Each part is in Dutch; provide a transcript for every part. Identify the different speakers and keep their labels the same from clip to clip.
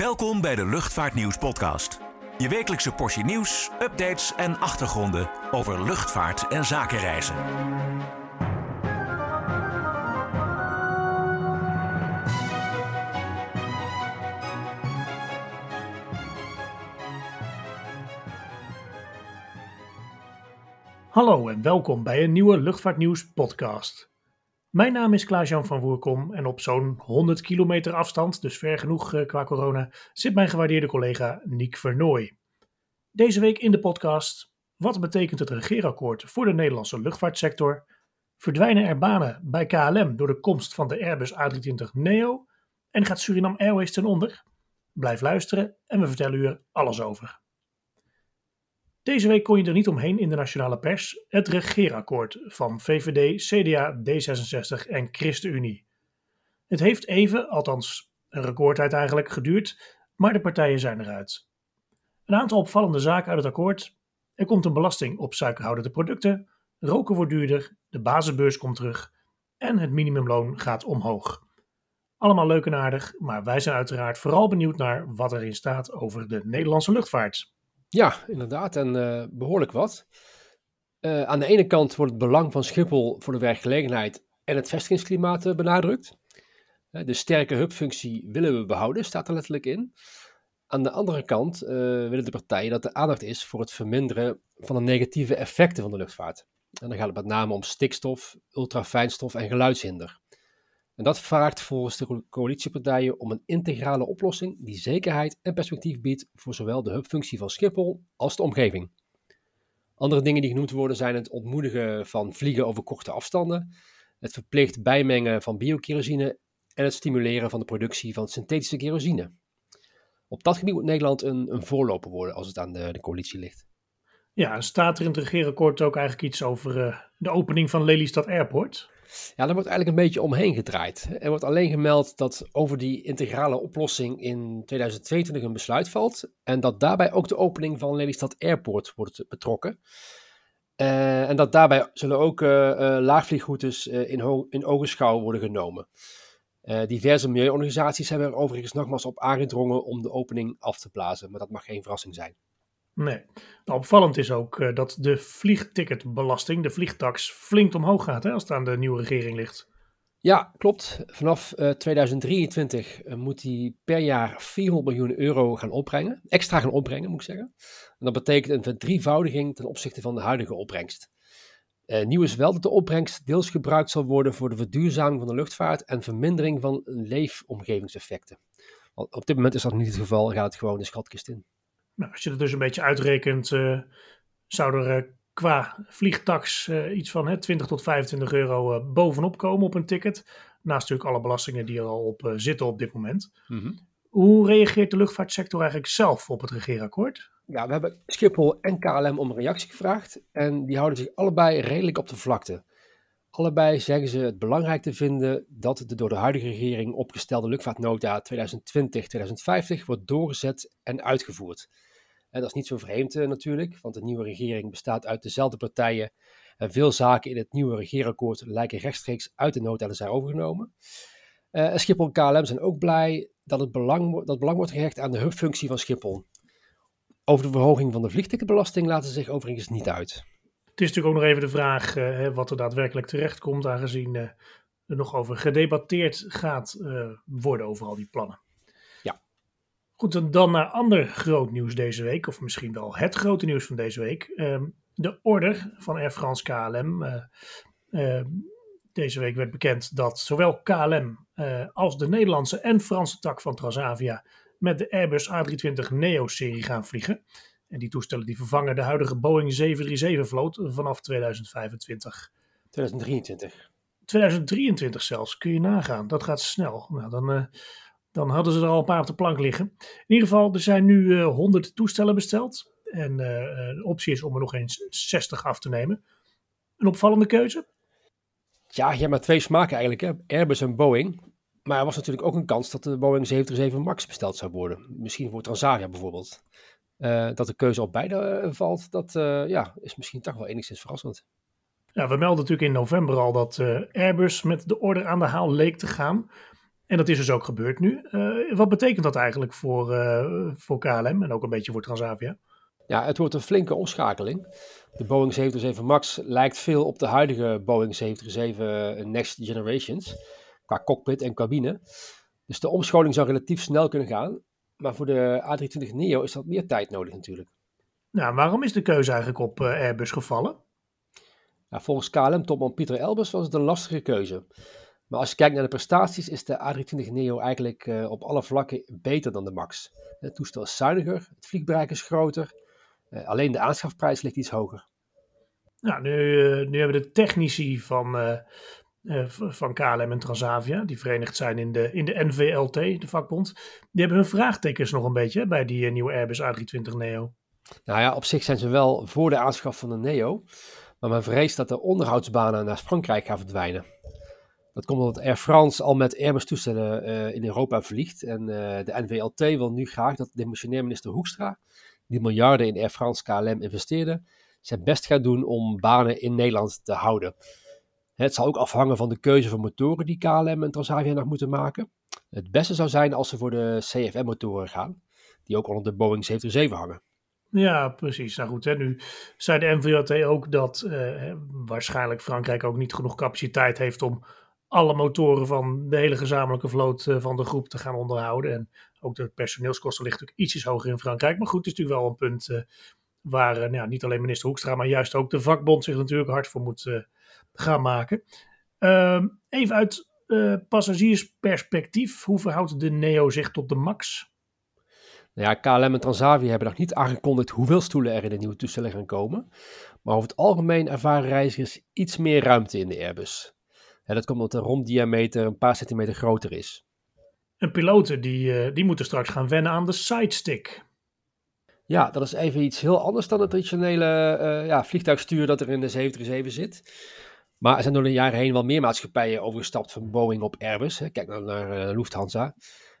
Speaker 1: Welkom bij de Luchtvaartnieuws podcast. Je wekelijkse portie nieuws, updates en achtergronden over luchtvaart en zakenreizen.
Speaker 2: Hallo en welkom bij een nieuwe Luchtvaartnieuws podcast. Mijn naam is Klaas-Jan van Woerkom en op zo'n 100 kilometer afstand, dus ver genoeg eh, qua corona, zit mijn gewaardeerde collega Niek Vernooy. Deze week in de podcast, wat betekent het regeerakkoord voor de Nederlandse luchtvaartsector? Verdwijnen er banen bij KLM door de komst van de Airbus A320neo? En gaat Suriname Airways ten onder? Blijf luisteren en we vertellen u er alles over. Deze week kon je er niet omheen in de nationale pers het regeerakkoord van VVD, CDA, D66 en ChristenUnie. Het heeft even, althans een recordtijd eigenlijk, geduurd, maar de partijen zijn eruit. Een aantal opvallende zaken uit het akkoord. Er komt een belasting op suikerhoudende producten, roken wordt duurder, de basisbeurs komt terug en het minimumloon gaat omhoog. Allemaal leuk en aardig, maar wij zijn uiteraard vooral benieuwd naar wat erin staat over de Nederlandse luchtvaart.
Speaker 3: Ja, inderdaad. En uh, behoorlijk wat. Uh, aan de ene kant wordt het belang van Schiphol voor de werkgelegenheid en het vestigingsklimaat uh, benadrukt. de sterke hubfunctie willen we behouden, staat er letterlijk in. Aan de andere kant willen de partijen dat er aandacht is voor het verminderen van de negatieve effecten van de luchtvaart. En dan gaat het met name om stikstof, ultrafijnstof en geluidshinder. En dat vraagt volgens de coalitiepartijen om een integrale oplossing die zekerheid en perspectief biedt voor zowel de hubfunctie van Schiphol als de omgeving. Andere dingen die genoemd worden zijn het ontmoedigen van vliegen over korte afstanden, het verplicht bijmengen van biokerosine en het stimuleren van de productie van synthetische kerosine. Op dat gebied moet Nederland een, een voorloper worden als het aan de, coalitie ligt.
Speaker 2: Ja, staat er in het regeerakkoord ook eigenlijk iets over uh, de opening van Lelystad Airport?
Speaker 3: Ja, daar wordt eigenlijk een beetje omheen gedraaid. Er wordt alleen gemeld dat over die integrale oplossing in 2022 een besluit valt. En dat daarbij ook de opening van Lelystad Airport wordt betrokken. Uh, en dat daarbij zullen ook uh, laagvliegroutes in, in ogenschouw worden genomen. diverse milieuorganisaties hebben er overigens nogmaals op aangedrongen om de opening af te blazen, maar dat mag geen verrassing zijn.
Speaker 2: Nee. Nou, opvallend is ook uh, dat de vliegticketbelasting, de vliegtax, flink omhoog gaat hè, als het aan de nieuwe regering ligt.
Speaker 3: Ja, klopt. Vanaf uh, 2023 uh, moet die per jaar 400 miljoen euro gaan opbrengen. Extra gaan opbrengen, moet ik zeggen. En dat betekent een verdrievoudiging ten opzichte van de huidige opbrengst. Nieuw is wel dat de opbrengst deels gebruikt zal worden voor de verduurzaming van de luchtvaart en vermindering van leefomgevingseffecten. Op dit moment is dat niet het geval, gaat het gewoon de schatkist in.
Speaker 2: Nou, als je het dus een beetje uitrekent, uh, zou er uh, qua vliegtax uh, iets van hè, 20 tot 25 euro bovenop komen op een ticket. Naast natuurlijk alle belastingen die er al op zitten op dit moment. Mm -hmm. Hoe reageert de luchtvaartsector eigenlijk zelf op het regeerakkoord?
Speaker 3: Ja, we hebben Schiphol en KLM om een reactie gevraagd. En die houden zich allebei redelijk op de vlakte. Allebei zeggen ze het belangrijk te vinden dat de door de huidige regering opgestelde luchtvaartnota 2020-2050 wordt doorgezet en uitgevoerd. En dat is niet zo vreemd uh, natuurlijk, want de nieuwe regering bestaat uit dezelfde partijen. En veel zaken in het nieuwe regeerakkoord lijken rechtstreeks uit de nota te zijn overgenomen. Uh, Schiphol en KLM zijn ook blij dat het belang, dat belang wordt gehecht aan de hubfunctie van Schiphol. Over de verhoging van de vliegticketbelasting laten ze zich overigens niet uit.
Speaker 2: Het is natuurlijk ook nog even de vraag uh, wat er daadwerkelijk terecht komt, aangezien er nog over gedebatteerd gaat worden over al die plannen. Goed, en dan naar ander groot nieuws deze week, of misschien wel het grote nieuws van deze week. Ehm, de order van Air France KLM. Deze week werd bekend dat zowel KLM als de Nederlandse en Franse tak van Transavia met de Airbus A320 Neo-serie gaan vliegen. En die toestellen die vervangen de huidige Boeing 737-vloot vanaf 2025.
Speaker 3: 2023.
Speaker 2: 2023 zelfs, kun je nagaan. Dat gaat snel. Nou, dan dan hadden ze er al een paar op de plank liggen. In ieder geval, er zijn nu uh, eh, 100 toestellen besteld. En uh, de optie is om er nog eens 60 af te nemen. Een opvallende keuze?
Speaker 3: Ja, je hebt maar twee smaken eigenlijk. Hè? Airbus en Boeing. Maar er was natuurlijk ook een kans dat de Boeing 737 MAX besteld zou worden. Misschien voor Transavia bijvoorbeeld. Uh, dat de keuze op beide valt, dat ja, is misschien toch wel enigszins verrassend.
Speaker 2: Ja, we melden natuurlijk in november al dat Airbus met de order aan de haal leek te gaan. En dat is dus ook gebeurd nu. wat betekent dat eigenlijk voor, voor KLM en ook een beetje voor Transavia?
Speaker 3: Ja, het wordt een flinke omschakeling. De Boeing 737 MAX lijkt veel op de huidige Boeing 737 Next Generations qua cockpit en cabine. Dus de omscholing zou relatief snel kunnen gaan. Maar voor de A320neo is dat meer tijd nodig natuurlijk.
Speaker 2: Nou, waarom is de keuze eigenlijk op uh, Airbus gevallen?
Speaker 3: Nou, volgens KLM-topman Pieter Elbers was het een lastige keuze. Maar als je kijkt naar de prestaties is de A320neo eigenlijk uh, op alle vlakken beter dan de MAX. Het toestel is zuiniger, het vliegbereik is groter. Uh, alleen de aanschafprijs ligt iets hoger.
Speaker 2: Nou, nu, nu hebben de technici van van KLM en Transavia, die verenigd zijn in de, in de NVLT, de vakbond, die hebben hun vraagtekens nog een beetje bij die uh, nieuwe Airbus A320 Neo.
Speaker 3: Nou ja, op zich zijn ze wel voor de aanschaf van de Neo, maar men vreest dat de onderhoudsbanen naar Frankrijk gaan verdwijnen. Dat komt omdat Air France al met Airbus toestellen uh, in Europa vliegt en de NVLT wil nu graag dat demissionair minister Hoekstra, die miljarden in Air France KLM investeerde, zijn best gaat doen om banen in Nederland te houden. Het zal ook afhangen van de keuze van motoren die KLM en Transavia nog moeten maken. Het beste zou zijn als ze voor de CFM-motoren gaan, die ook onder de Boeing 737 hangen.
Speaker 2: Ja, precies. Nou goed, hè, nu zei de NVOT ook dat eh, waarschijnlijk Frankrijk ook niet genoeg capaciteit heeft om alle motoren van de hele gezamenlijke vloot eh, van de groep te gaan onderhouden. En ook de personeelskosten ligt natuurlijk ietsjes hoger in Frankrijk. Maar goed, het is natuurlijk wel een punt uh, waar nou niet alleen minister Hoekstra, maar juist ook de vakbond zich natuurlijk hard voor moet gaan maken. Ehm, even uit uh, passagiersperspectief, hoe verhoudt de Neo zich tot de MAX?
Speaker 3: Nou ja, KLM en Transavia hebben nog niet aangekondigd hoeveel stoelen er in de nieuwe toestellen gaan komen. Maar over het algemeen ervaren reizigers iets meer ruimte in de Airbus. dat komt omdat de romdiameter een paar centimeter groter is.
Speaker 2: En piloten die, uh, die moeten straks gaan wennen aan de sidestick.
Speaker 3: Ja, dat is even iets heel anders dan het traditionele uh, ja, vliegtuigstuur dat er in de 737 zit. Maar er zijn door de jaren heen wel meer maatschappijen overgestapt van Boeing op Airbus. Kijk nou naar uh, Lufthansa.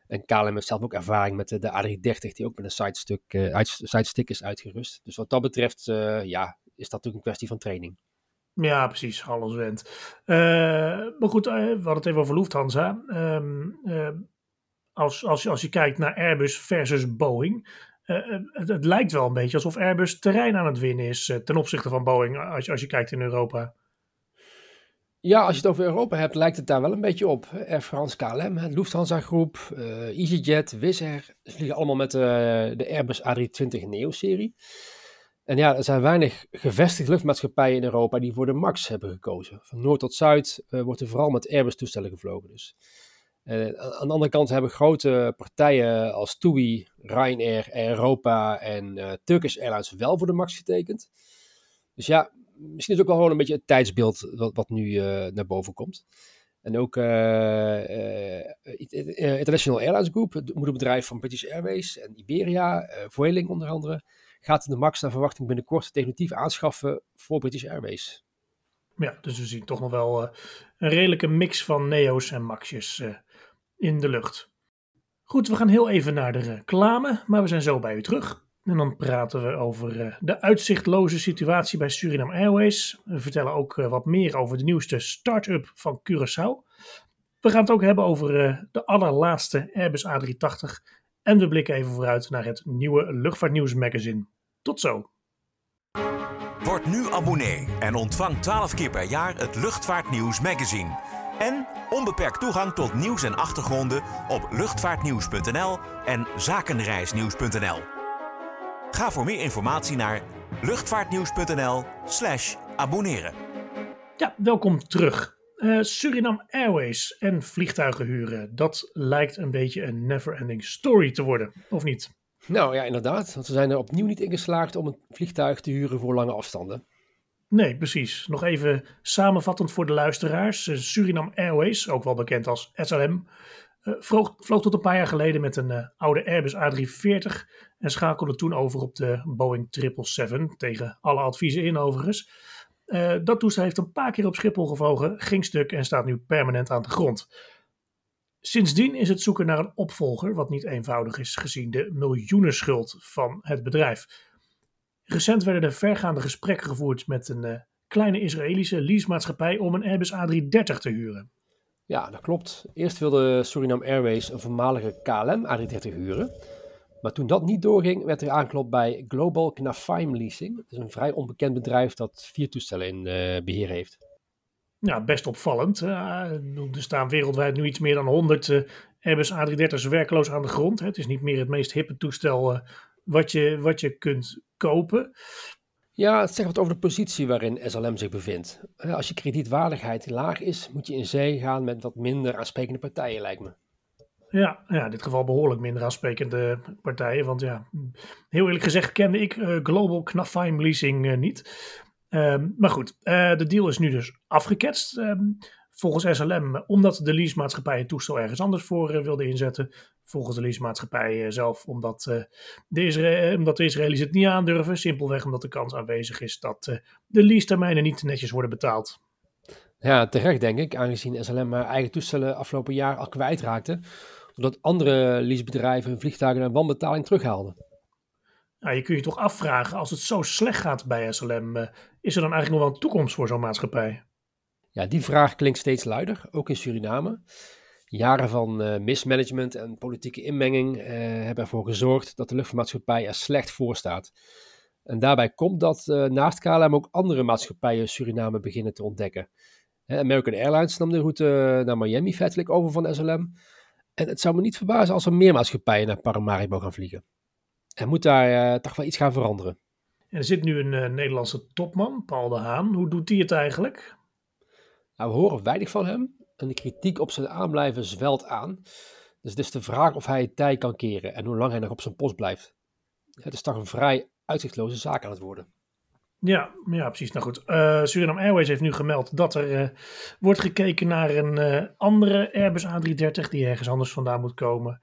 Speaker 3: En KLM heeft zelf ook ervaring met de, de A330, die ook met een sidestick, uh, sidestick is uitgerust. Dus wat dat betreft, ja, is dat natuurlijk een kwestie van training.
Speaker 2: Ja, precies, alles went. maar goed, we hadden het even over Lufthansa. Um, als, als, als je kijkt naar Airbus versus Boeing, het, het, lijkt wel een beetje alsof Airbus terrein aan het winnen is ten opzichte van Boeing, als, als je kijkt in Europa.
Speaker 3: Ja, als je het over Europa hebt, lijkt het daar wel een beetje op. Air France, KLM, Lufthansa Groep, uh, EasyJet, Wizz Air. Ze vliegen allemaal met uh, de Airbus A320 Neo-serie. En ja, er zijn weinig gevestigde luchtmaatschappijen in Europa die voor de MAX hebben gekozen. Van noord tot zuid uh, wordt er vooral met Airbus-toestellen gevlogen. Dus. aan de andere kant hebben grote partijen als TUI, Ryanair, Air Europa en Turkish Airlines wel voor de MAX getekend. Dus ja, misschien is het ook wel gewoon een beetje het tijdsbeeld wat, wat nu uh, naar boven komt. En ook uh, uh, International Airlines Group, het moederbedrijf van British Airways en Iberia, Vueling onder andere, gaat de MAX naar verwachting binnenkort definitief aanschaffen voor British Airways.
Speaker 2: Ja, dus we zien toch nog wel een redelijke mix van neo's en maxjes in de lucht. Goed, we gaan heel even naar de reclame, maar we zijn zo bij u terug. En dan praten we over uh, de uitzichtloze situatie bij Suriname Airways. We vertellen ook uh, wat meer over de nieuwste start-up van Curaçao. We gaan het ook hebben over uh, de allerlaatste Airbus A380. En we blikken even vooruit naar het nieuwe Luchtvaartnieuws magazine. Tot zo!
Speaker 1: Word nu abonnee en ontvang 12 keer per jaar het Luchtvaartnieuws magazine. En onbeperkt toegang tot nieuws en achtergronden op luchtvaartnieuws.nl en zakenreisnieuws.nl. Ga voor meer informatie naar luchtvaartnieuws.nl/slash abonneren.
Speaker 2: Ja, welkom terug. Uh, Suriname Airways en vliegtuigen huren. Dat lijkt een beetje een never-ending story te worden, of niet?
Speaker 3: Nou ja, inderdaad. Want ze zijn er opnieuw niet in geslaagd om een vliegtuig te huren voor lange afstanden.
Speaker 2: Nee, precies. Nog even samenvattend voor de luisteraars. Eh, Suriname Airways, ook wel bekend als SLM, vloog, vloog, tot een paar jaar geleden met een uh, oude Airbus A340 en schakelde toen over op de Boeing 777, tegen alle adviezen in overigens. Uh, dat toestel heeft een paar keer op Schiphol gevlogen, ging stuk en staat nu permanent aan de grond. Sindsdien is het zoeken naar een opvolger, wat niet eenvoudig is gezien de miljoenenschuld van het bedrijf. Recent werden er vergaande gesprekken gevoerd met een kleine Israëlische leasemaatschappij om een Airbus A330 te huren.
Speaker 3: Ja, dat klopt. Eerst wilde Suriname Airways een voormalige KLM A330 huren. Maar toen dat niet doorging, werd er aanklopt bij Global Knafaim Leasing. Dat is een vrij onbekend bedrijf dat vier toestellen in uh, beheer heeft.
Speaker 2: Ja, best opvallend. Uh, er staan wereldwijd nu iets meer dan 100 uh, Airbus A330's werkloos aan de grond. Het is niet meer het meest hippe toestel wat, je, wat je kunt kopen.
Speaker 3: Ja, zegt wat over de positie waarin SLM zich bevindt. Als je kredietwaardigheid laag is, moet je in zee gaan met wat minder aansprekende partijen, lijkt me.
Speaker 2: Ja, ja, in dit geval behoorlijk minder aansprekende partijen. Want ja, heel eerlijk gezegd kende ik uh, Global Knafaim Leasing uh, niet. Um, maar goed, de deal is nu dus afgeketst. Um, volgens SLM, omdat de leasemaatschappij het toestel ergens anders voor wilde inzetten. Volgens de leasemaatschappij zelf, omdat, de Isra omdat de Israëli's het niet aandurven. Simpelweg omdat de kans aanwezig is dat de leasetermijnen niet netjes worden betaald.
Speaker 3: Ja, terecht denk ik, aangezien SLM haar eigen toestellen afgelopen jaar al kwijtraakte doordat andere leasebedrijven hun vliegtuigen naar wanbetaling terughaalden.
Speaker 2: Nou, je kunt je toch afvragen, als het zo slecht gaat bij SLM, is er dan eigenlijk nog wel een toekomst voor zo'n maatschappij?
Speaker 3: Ja, die vraag klinkt steeds luider, ook in Suriname. Jaren van uh, mismanagement en politieke inmenging uh, hebben ervoor gezorgd dat de luchtvaartmaatschappij er slecht voor staat. En daarbij komt dat naast KLM ook andere maatschappijen Suriname beginnen te ontdekken. American Airlines nam de route naar Miami feitelijk over van SLM. En het zou me niet verbazen als er meer maatschappijen naar Paramaribo gaan vliegen. Er moet daar toch wel iets gaan veranderen.
Speaker 2: er zit nu een Nederlandse topman, Paul de Haan. Hoe doet hij het eigenlijk?
Speaker 3: Nou, we horen weinig van hem. En de kritiek op zijn aanblijven zwelt aan. Dus het is de vraag of hij het tij kan keren en hoe lang hij nog op zijn post blijft. Het is toch een vrij uitzichtloze zaak aan het worden.
Speaker 2: Ja, ja, precies. Nou goed, uh, Suriname Airways heeft nu gemeld dat er uh, wordt gekeken naar een uh, andere Airbus A330 die ergens anders vandaan moet komen.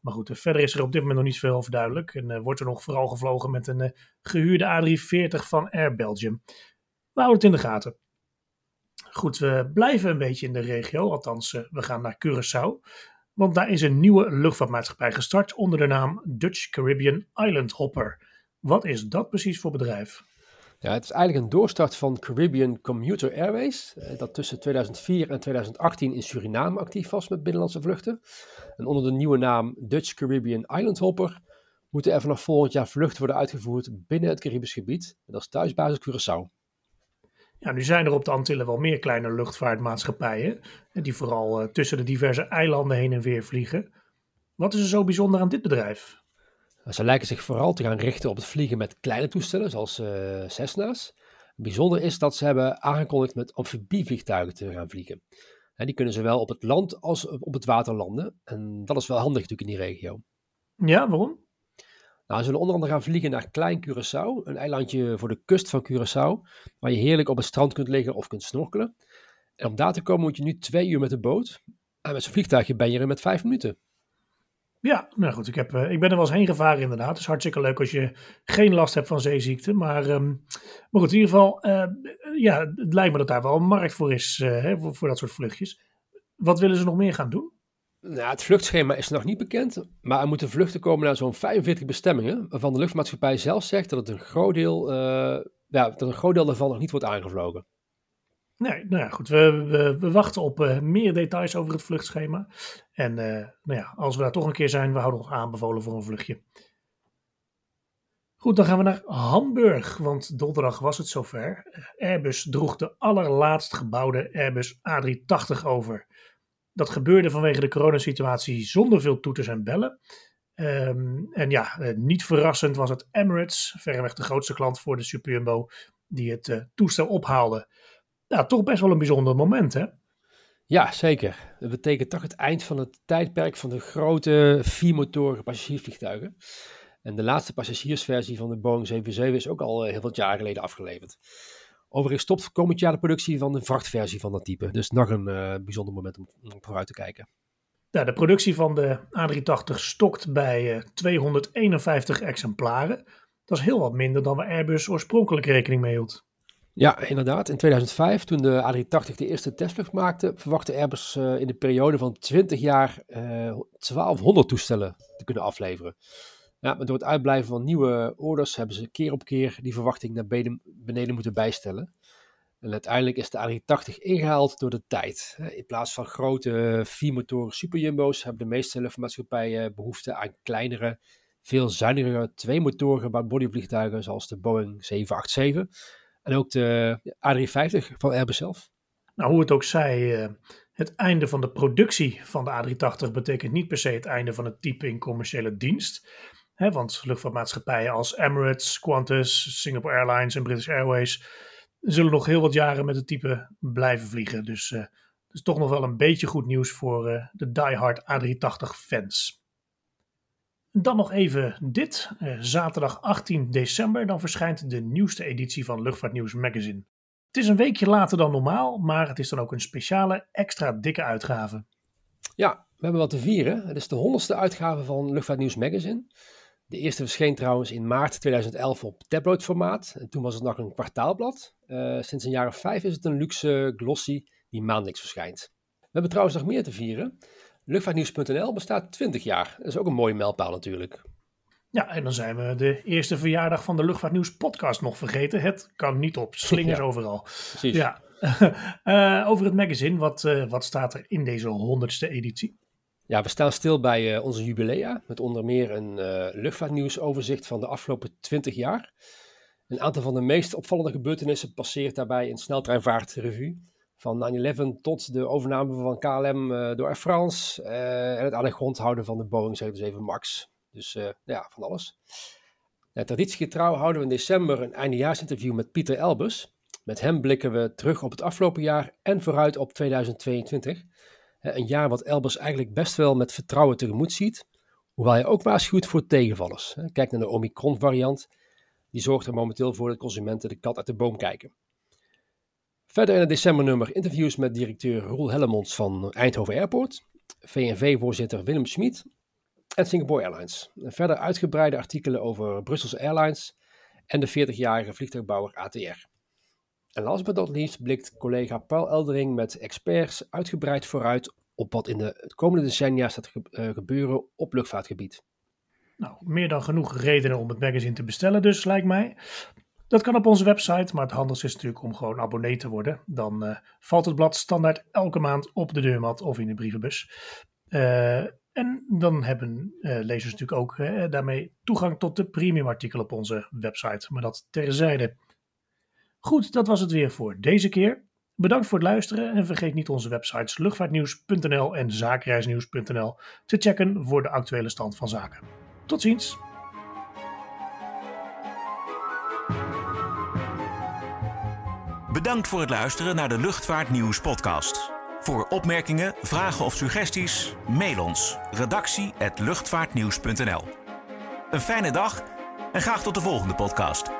Speaker 2: maar goed, verder is er op dit moment nog niet veel over duidelijk. En wordt er nog vooral gevlogen met een gehuurde A340 van Air Belgium. We houden het in de gaten. Goed, we blijven een beetje in de regio, althans we gaan naar Curaçao. Want daar is een nieuwe luchtvaartmaatschappij gestart onder de naam Dutch Caribbean Island Hopper. Wat is dat precies voor bedrijf?
Speaker 3: Ja, het is eigenlijk een doorstart van Caribbean Commuter Airways, eh, dat tussen 2004 en 2018 in Suriname actief was met binnenlandse vluchten. En onder de nieuwe naam Dutch Caribbean Island Hopper moeten er vanaf volgend jaar vluchten worden uitgevoerd binnen het Caribisch gebied. dat is thuisbasis Curaçao.
Speaker 2: Ja, nu zijn er op de Antillen wel meer kleine luchtvaartmaatschappijen, die vooral uh, tussen de diverse eilanden heen en weer vliegen. Wat is er zo bijzonder aan dit bedrijf?
Speaker 3: Ze lijken zich vooral te gaan richten op het vliegen met kleine toestellen, zoals uh, Cessna's. Bijzonder is dat ze hebben aangekondigd met amfibievliegtuigen te gaan vliegen. En die kunnen zowel op het land als op het water landen. En dat is wel handig natuurlijk in die regio.
Speaker 2: Ja, waarom?
Speaker 3: Nou, ze zullen onder andere gaan vliegen naar Klein Curaçao, een eilandje voor de kust van Curaçao, waar je heerlijk op het strand kunt liggen of kunt snorkelen. En om daar te komen moet je nu twee uur met de boot. En met zo'n vliegtuigje ben je er met vijf minuten.
Speaker 2: Ja, nou goed, ik, heb, uh, ik ben er wel eens heen gevaren inderdaad. Het is hartstikke leuk als je geen last hebt van zeeziekte. Maar, um, maar goed, in ieder geval, uh, ja, het lijkt me dat daar wel een markt voor is, voor, dat soort vluchtjes. Wat willen ze nog meer gaan doen?
Speaker 3: Nou, het vluchtschema is nog niet bekend, maar er moeten vluchten komen naar zo'n 45 bestemmingen, waarvan de luchtmaatschappij zelf zegt dat, het een groot deel, ja, dat een groot deel daarvan nog niet wordt aangevlogen.
Speaker 2: Nee, nou ja, goed. We, we, wachten op uh, meer details over het vluchtschema. En uh, nou ja, als we daar toch een keer zijn, we houden ons aanbevolen voor een vluchtje. Goed, dan gaan we naar Hamburg, want donderdag was het zover. Airbus droeg de allerlaatst gebouwde Airbus A380 over. Dat gebeurde vanwege de coronasituatie zonder veel toeters en bellen. Um, en ja, uh, niet verrassend was het Emirates, verreweg de grootste klant voor de Superjumbo, die het toestel ophaalde ja, toch best wel een bijzonder moment, hè?
Speaker 3: Ja, zeker. Dat betekent toch het eind van het tijdperk van de grote viermotorige passagiersvliegtuigen. En de laatste passagiersversie van de Boeing 777 is ook al eh, heel wat jaar geleden afgeleverd. Overigens stopt komend jaar de productie van de vrachtversie van dat type. Dus nog een uh, bijzonder moment om, om vooruit te kijken.
Speaker 2: De productie van de A380 stokt bij uh, 251 exemplaren. Dat is heel wat minder dan waar Airbus oorspronkelijk rekening mee hield.
Speaker 3: Ja, inderdaad. In 2005, toen de A380 de eerste testvlucht maakte, verwachtte Airbus uh, in de periode van 20 jaar uh, eh, 1200 toestellen te kunnen afleveren. Ja, maar door het uitblijven van nieuwe orders hebben ze keer op keer die verwachting naar beneden, moeten bijstellen. En uiteindelijk is de A380 ingehaald door de tijd. In plaats van grote viermotoren superjumbo's hebben de meeste luchtvaartmaatschappijen behoefte aan kleinere, veel zuinigere tweemotorige bodyvliegtuigen zoals de Boeing 787 en ook de A350 van Airbus zelf.
Speaker 2: Nou, hoe het ook zij, eh, het einde van de productie van de A380 betekent niet per se het einde van het type in commerciële dienst. Want luchtvaartmaatschappijen als Emirates, Qantas, Singapore Airlines en British Airways zullen nog heel wat jaren met het type blijven vliegen. Dus uh, is toch nog wel een beetje goed nieuws voor uh, de diehard A380 fans. Dan nog even dit. zaterdag 18 december, dan verschijnt de nieuwste editie van Luchtvaartnieuws Magazine. Het is een weekje later dan normaal, maar het is dan ook een speciale, extra dikke uitgave.
Speaker 3: Ja, we hebben wat te vieren. Het is de honderdste uitgave van Luchtvaartnieuws Magazine. De eerste verscheen trouwens in maart 2011 op tabloid-formaat. En toen was het nog een kwartaalblad. Uh, sinds een jaar of vijf is het een luxe glossy die maandelijks verschijnt. We hebben trouwens nog meer te vieren. Luchtvaartnieuws.nl bestaat 20 jaar. Dat is ook een mooie mijlpaal natuurlijk.
Speaker 2: Ja, en dan zijn we de eerste verjaardag van de Luchtvaartnieuws podcast nog vergeten. Het kan niet op, slingers overal.
Speaker 3: Precies.
Speaker 2: Ja. uh, over het magazine, wat, uh, wat staat er in deze honderdste editie?
Speaker 3: Ja, we staan stil bij uh, onze jubilea, met onder meer een luchtvaartnieuwsoverzicht van de afgelopen 20 jaar. Een aantal van de meest opvallende gebeurtenissen passeert daarbij in sneltreinvaartrevue. Van 9-11 tot de overname van KLM door Air France en het aan de grond houden van de Boeing 777 MAX. Dus ja, van alles. Ja, traditiegetrouw houden we in december een eindejaarsinterview met Pieter Elbers. Met hem blikken we terug op het afgelopen jaar en vooruit op 2022. Een jaar wat Elbers eigenlijk best wel met vertrouwen tegemoet ziet. Hoewel hij ook waarschuwt voor tegenvallers. Kijk naar de Omicron variant. Die zorgt er momenteel voor dat consumenten de kat uit de boom kijken. Verder in het decembernummer interviews met directeur Roel Hellemons van Eindhoven Airport. VNV-voorzitter Willem Schmid en Singapore Airlines. Verder uitgebreide artikelen over Brusselse Airlines en de 40-jarige vliegtuigbouwer ATR. En last but not least blikt collega Paul Eldering met experts uitgebreid vooruit op wat in de komende decennia staat eh, gebeuren op luchtvaartgebied.
Speaker 2: Nou, meer dan genoeg redenen om het magazine te bestellen dus, lijkt mij. Dat kan op onze website, maar het handigste is natuurlijk om gewoon abonnee te worden. Dan uh, valt het blad standaard elke maand op de deurmat of in de brievenbus. Uh, en dan hebben lezers natuurlijk ook daarmee toegang tot de premium artikel op onze website. Maar dat terzijde. Goed, dat was het weer voor deze keer. Bedankt voor het luisteren en vergeet niet onze websites luchtvaartnieuws.nl en zakenreisnieuws.nl te checken voor de actuele stand van zaken. Tot ziens!
Speaker 1: Bedankt voor het luisteren naar de Luchtvaartnieuws podcast. Voor opmerkingen, vragen of suggesties, mail ons redactie@luchtvaartnieuws.nl. Een fijne dag en graag tot de volgende podcast.